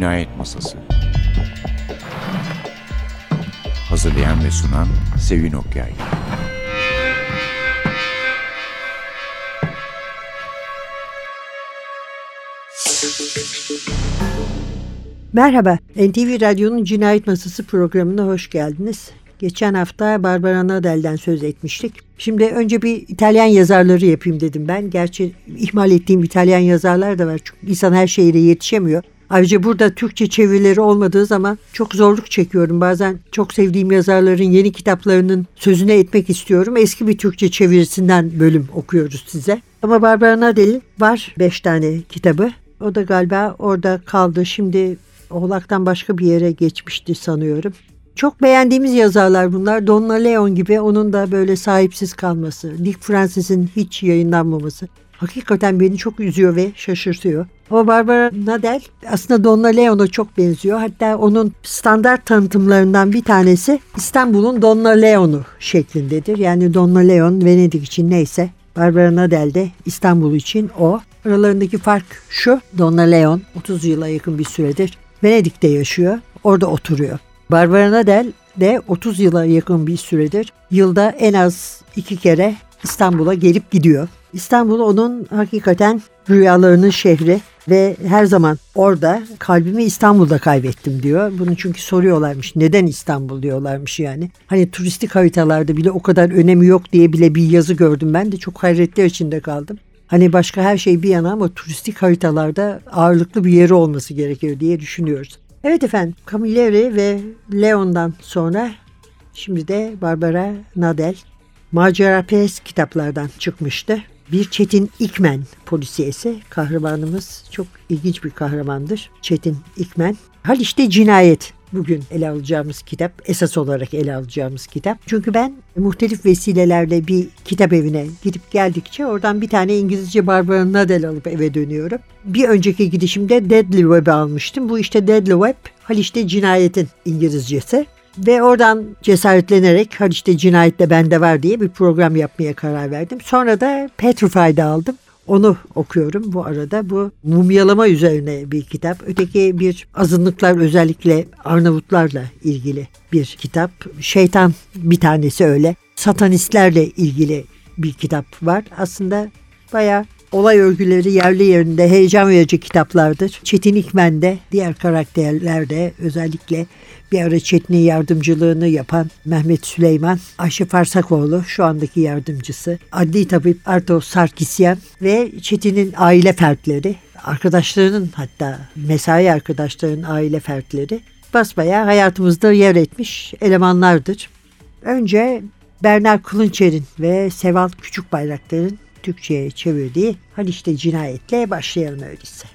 Cinayet Masası Hazırlayan ve sunan Sevin Okyay Merhaba, NTV Radyo'nun Cinayet Masası programına hoş geldiniz. Geçen hafta Barbara Nadel'den söz etmiştik. Şimdi önce bir İtalyan yazarları yapayım dedim ben. Gerçi ihmal ettiğim İtalyan yazarlar da var. Çünkü insan her şeyle yetişemiyor. Ayrıca burada Türkçe çevirileri olmadığı zaman çok zorluk çekiyorum. Bazen çok sevdiğim yazarların yeni kitaplarının sözüne etmek istiyorum. Eski bir Türkçe çevirisinden bölüm okuyoruz size. Ama Barbara Nadel'in var beş tane kitabı. O da galiba orada kaldı. Şimdi Oğlak'tan başka bir yere geçmişti sanıyorum. Çok beğendiğimiz yazarlar bunlar. Donna Leon gibi onun da böyle sahipsiz kalması. Dick Francis'in hiç yayınlanmaması. Hakikaten beni çok üzüyor ve şaşırtıyor. Ama Barbara Nadel aslında Donna Leon'a çok benziyor. Hatta onun standart tanıtımlarından bir tanesi İstanbul'un Donna Leon'u şeklindedir. Yani Donna Leon Venedik için neyse Barbara Nadel de İstanbul için o. Aralarındaki fark şu. Donna Leon 30 yıla yakın bir süredir Venedik'te yaşıyor. Orada oturuyor. Barbara Nadel de 30 yıla yakın bir süredir yılda en az iki kere İstanbul'a gelip gidiyor. İstanbul onun hakikaten rüyalarının şehri ve her zaman orada kalbimi İstanbul'da kaybettim diyor. Bunu çünkü soruyorlarmış. Neden İstanbul diyorlarmış yani. Hani turistik haritalarda bile o kadar önemi yok diye bile bir yazı gördüm. Ben de çok hayretler içinde kaldım. Hani başka her şey bir yana ama turistik haritalarda ağırlıklı bir yeri olması gerekiyor diye düşünüyoruz. Evet efendim Camilleri ve Leon'dan sonra şimdi de Barbara Nadel Macera Perest kitaplardan çıkmıştı. Bir Çetin İkmen polisiyesi. Kahramanımız çok ilginç bir kahramandır. Çetin İkmen. Haliç'te cinayet bugün ele alacağımız kitap, esas olarak ele alacağımız kitap. Çünkü ben muhtelif vesilelerle bir kitap evine gidip geldikçe oradan bir tane İngilizce Barbara Nadel alıp eve dönüyorum. Bir önceki gidişimde Deadly Web'i almıştım. Bu işte Deadly Web, Haliç'te cinayetin İngilizcesi. Ve oradan cesaretlenerek Haliç'te cinayet de bende var diye bir program yapmaya karar verdim. Sonra da Petrified'i aldım. Onu okuyorum bu arada. Bu mumyalama üzerine bir kitap. Öteki bir azınlıklar özellikle Arnavutlarla ilgili bir kitap. Şeytan bir tanesi öyle. Satanistlerle ilgili bir kitap var. Aslında baya olay örgüleri yerli yerinde heyecan verici kitaplardır. Çetin İkmen de diğer karakterler de özellikle bir ara Çetin'in yardımcılığını yapan Mehmet Süleyman, Ayşe Farsakoğlu şu andaki yardımcısı, adli tabip Arto Sarkisyan ve Çetin'in aile fertleri, arkadaşlarının hatta mesai arkadaşlarının aile fertleri basbaya hayatımızda yer etmiş elemanlardır. Önce Bernard Kılınçer'in ve Seval Küçükbayraktar'ın Türkçe'ye çevirdiği Haliç'te cinayetle başlayalım öyleyse.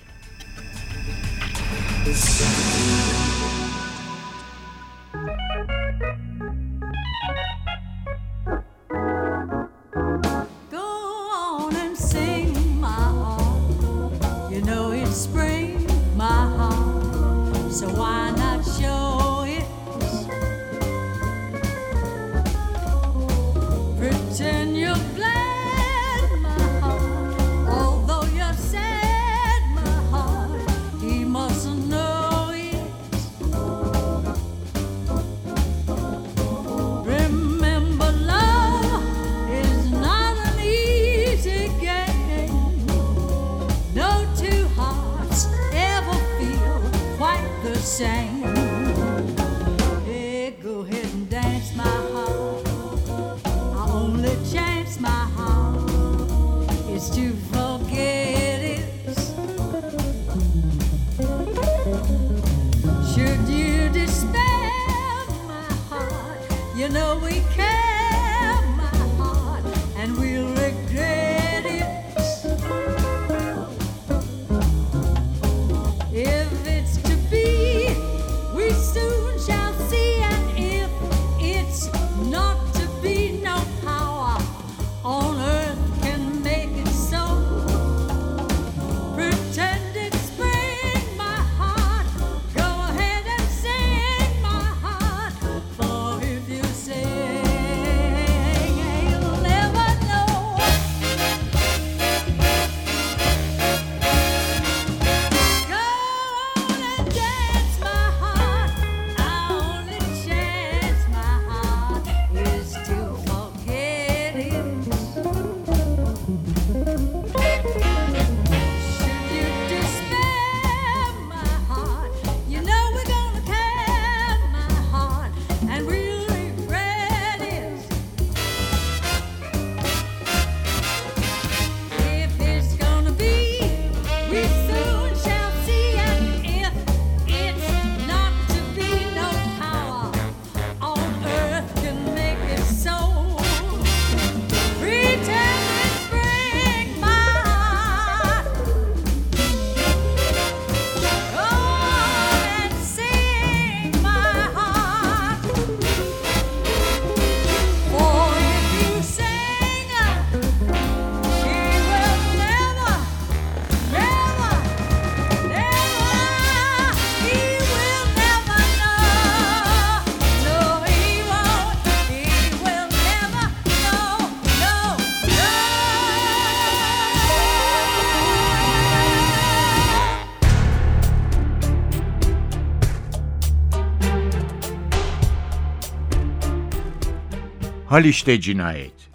Haliç'te cinayet.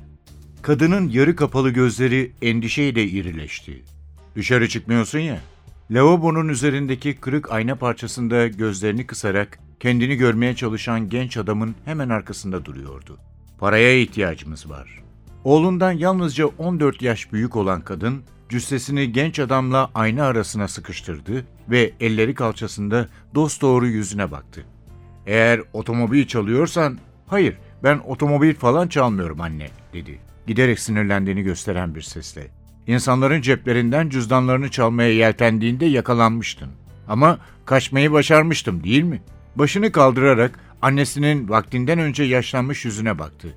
Kadının yarı kapalı gözleri endişeyle irileşti. Dışarı çıkmıyorsun ya. Lavabonun üzerindeki kırık ayna parçasında gözlerini kısarak kendini görmeye çalışan genç adamın hemen arkasında duruyordu. Paraya ihtiyacımız var. Oğlundan yalnızca 14 yaş büyük olan kadın cüssesini genç adamla ayna arasına sıkıştırdı ve elleri kalçasında dosdoğru yüzüne baktı. Eğer otomobil çalıyorsan, hayır ben otomobil falan çalmıyorum anne dedi. Giderek sinirlendiğini gösteren bir sesle. İnsanların ceplerinden cüzdanlarını çalmaya yeltendiğinde yakalanmıştın. Ama kaçmayı başarmıştım değil mi? Başını kaldırarak annesinin vaktinden önce yaşlanmış yüzüne baktı.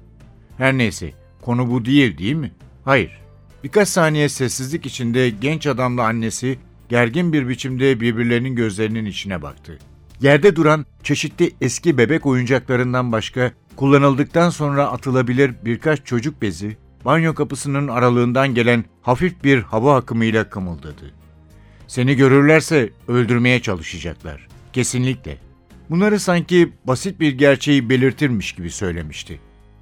Her neyse, konu bu değil değil mi? Hayır. Birkaç saniye sessizlik içinde genç adamla annesi gergin bir biçimde birbirlerinin gözlerinin içine baktı. Yerde duran çeşitli eski bebek oyuncaklarından başka kullanıldıktan sonra atılabilir birkaç çocuk bezi banyo kapısının aralığından gelen hafif bir hava akımıyla kımıldadı. Seni görürlerse öldürmeye çalışacaklar. Kesinlikle. Bunları sanki basit bir gerçeği belirtirmiş gibi söylemişti.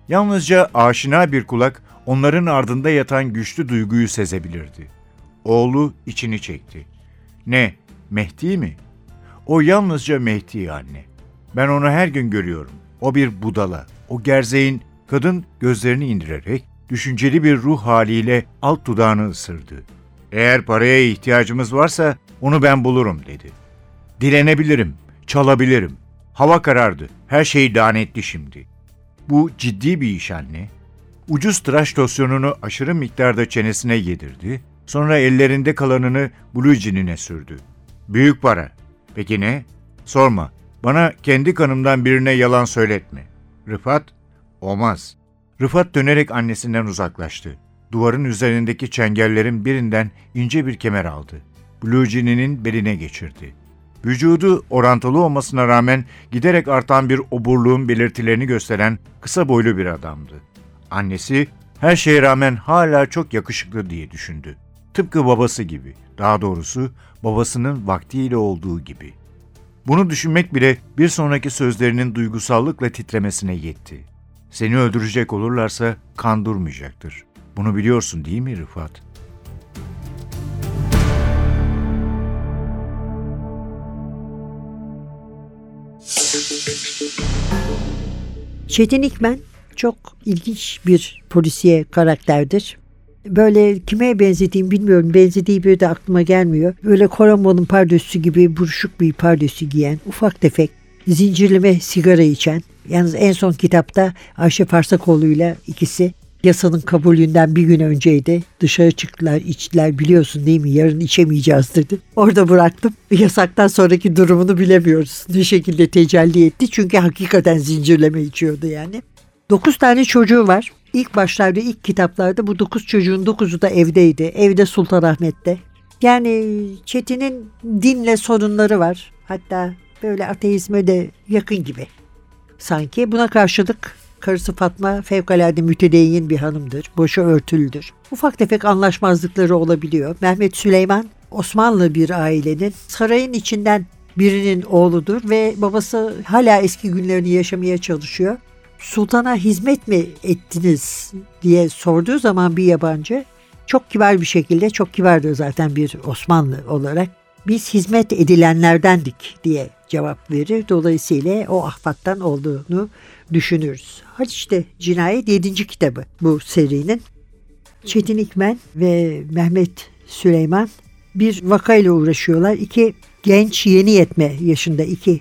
Yalnızca aşina bir kulak onların ardında yatan güçlü duyguyu sezebilirdi. Oğlu içini çekti. Ne, Mehdi mi? O yalnızca Mehdi anne. Ben onu her gün görüyorum. O bir budala. O gerzeğin kadın gözlerini indirerek düşünceli bir ruh haliyle alt dudağını ısırdı. Eğer paraya ihtiyacımız varsa onu ben bulurum dedi. Dilenebilirim, çalabilirim. Hava karardı, her şey lanetli şimdi. Bu ciddi bir iş anne. Ucuz tıraş losyonunu aşırı miktarda çenesine yedirdi, sonra ellerinde kalanını Blue Jean'ine sürdü. Büyük para. Peki ne? Sorma. Bana kendi kanımdan birine yalan söyletme. Rıfat, olmaz. Rıfat dönerek annesinden uzaklaştı. Duvarın üzerindeki çengellerin birinden ince bir kemer aldı. Blue Jean'inin beline geçirdi. Vücudu orantılı olmasına rağmen giderek artan bir oburluğun belirtilerini gösteren kısa boylu bir adamdı. Annesi her şeye rağmen hala çok yakışıklı diye düşündü. Tıpkı babası gibi, daha doğrusu babasının vaktiyle olduğu gibi. Bunu düşünmek bile bir sonraki sözlerinin duygusallıkla titremesine yetti. Seni öldürecek olurlarsa kan durmayacaktır. Bunu biliyorsun değil mi Rıfat? Çetin İkmen çok ilginç bir polisiye karakterdir. Böyle kime benzediğimi bilmiyorum. Benzediği biri de aklıma gelmiyor. Böyle Koramon'un pardösü gibi buruşuk bir pardösü giyen, ufak tefek, zincirleme sigara içen. Yalnız en son kitapta Ayşe Farsakoğlu ile ikisi yasanın kabulünden bir gün önceydi. Dışarı çıktılar, içtiler biliyorsun değil mi? Yarın içemeyeceğiz dedi. Orada bıraktım. Yasaktan sonraki durumunu bilemiyoruz. Ne şekilde tecelli etti? Çünkü hakikaten zincirleme içiyordu yani. Dokuz tane çocuğu var. İlk başlarda, ilk kitaplarda bu dokuz çocuğun dokuzu da evdeydi. Evde Sultanahmet'te. Yani Çetin'in dinle sorunları var. Hatta böyle ateizme de yakın gibi. Sanki buna karşılık karısı Fatma fevkalade mütedeyyin bir hanımdır. Boşu örtülüdür. Ufak tefek anlaşmazlıkları olabiliyor. Mehmet Süleyman Osmanlı bir ailenin sarayın içinden birinin oğludur ve babası hala eski günlerini yaşamaya çalışıyor sultana hizmet mi ettiniz diye sorduğu zaman bir yabancı çok kibar bir şekilde çok kibardır zaten bir Osmanlı olarak biz hizmet edilenlerdendik diye cevap verir. Dolayısıyla o ahbaptan olduğunu düşünürüz. Hadi işte Cinayet 7. kitabı bu serinin. Çetin İkmen ve Mehmet Süleyman bir vakayla uğraşıyorlar. İki genç yeni yetme yaşında iki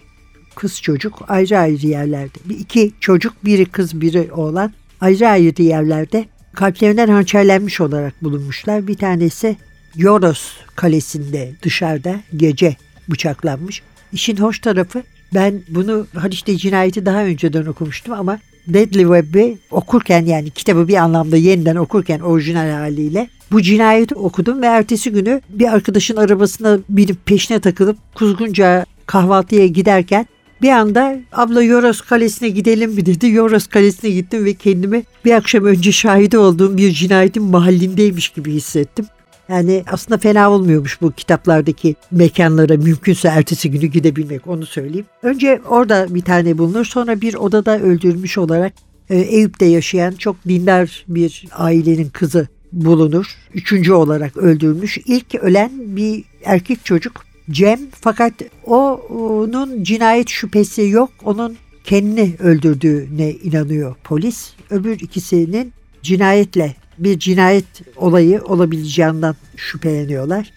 kız çocuk ayrı ayrı yerlerde. Bir iki çocuk biri kız biri oğlan ayrı ayrı yerlerde kalplerinden hançerlenmiş olarak bulunmuşlar. Bir tanesi Yoros kalesinde dışarıda gece bıçaklanmış. İşin hoş tarafı ben bunu Haliç'te cinayeti daha önceden okumuştum ama Deadly Web'i okurken yani kitabı bir anlamda yeniden okurken orijinal haliyle bu cinayeti okudum ve ertesi günü bir arkadaşın arabasına binip peşine takılıp Kuzgunca kahvaltıya giderken bir anda abla Yoros Kalesi'ne gidelim mi dedi. Yoros Kalesi'ne gittim ve kendimi bir akşam önce şahidi olduğum bir cinayetin mahallindeymiş gibi hissettim. Yani aslında fena olmuyormuş bu kitaplardaki mekanlara mümkünse ertesi günü gidebilmek onu söyleyeyim. Önce orada bir tane bulunur sonra bir odada öldürmüş olarak e, Eyüp'te yaşayan çok dindar bir ailenin kızı bulunur. Üçüncü olarak öldürülmüş. İlk ölen bir erkek çocuk Cem fakat onun cinayet şüphesi yok. Onun kendini öldürdüğüne inanıyor polis. Öbür ikisinin cinayetle bir cinayet olayı olabileceğinden şüpheleniyorlar.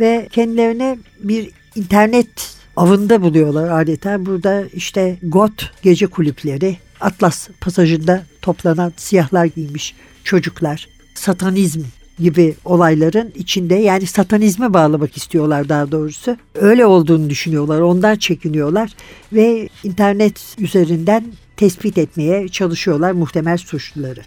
Ve kendilerine bir internet avında buluyorlar adeta. Burada işte GOT gece kulüpleri, Atlas pasajında toplanan siyahlar giymiş çocuklar, satanizm gibi olayların içinde yani satanizme bağlamak istiyorlar daha doğrusu. Öyle olduğunu düşünüyorlar, ondan çekiniyorlar ve internet üzerinden tespit etmeye çalışıyorlar muhtemel suçluları.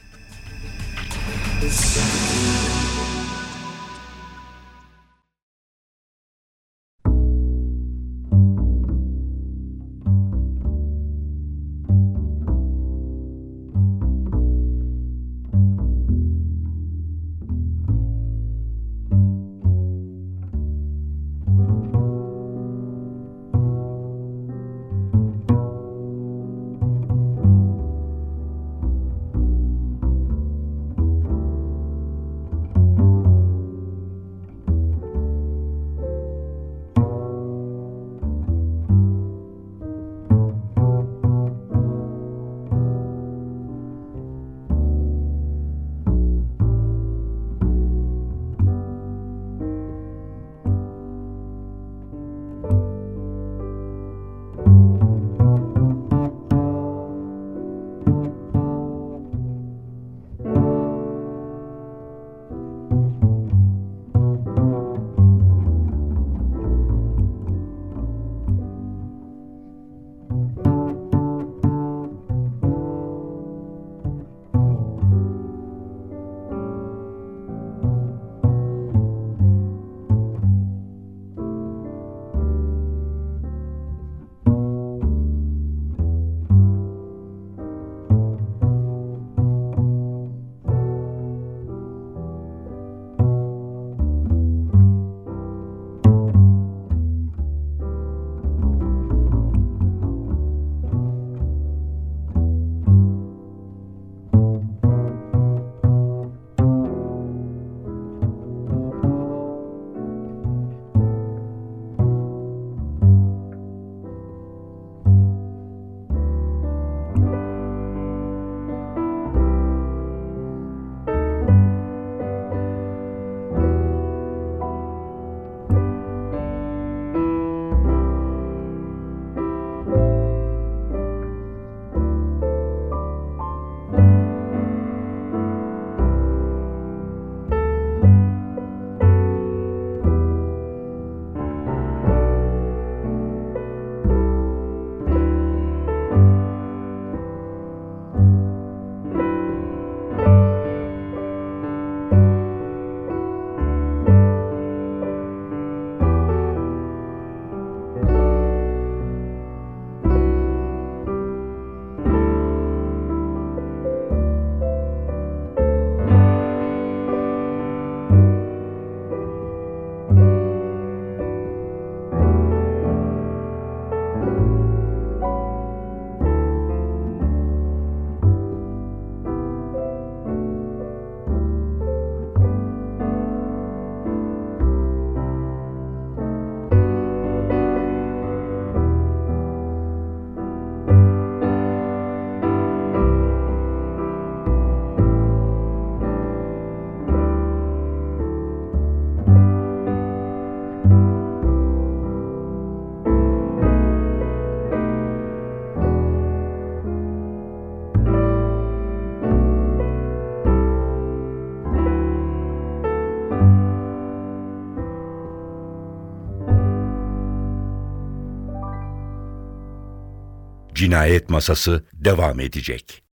Cinayet Masası devam edecek.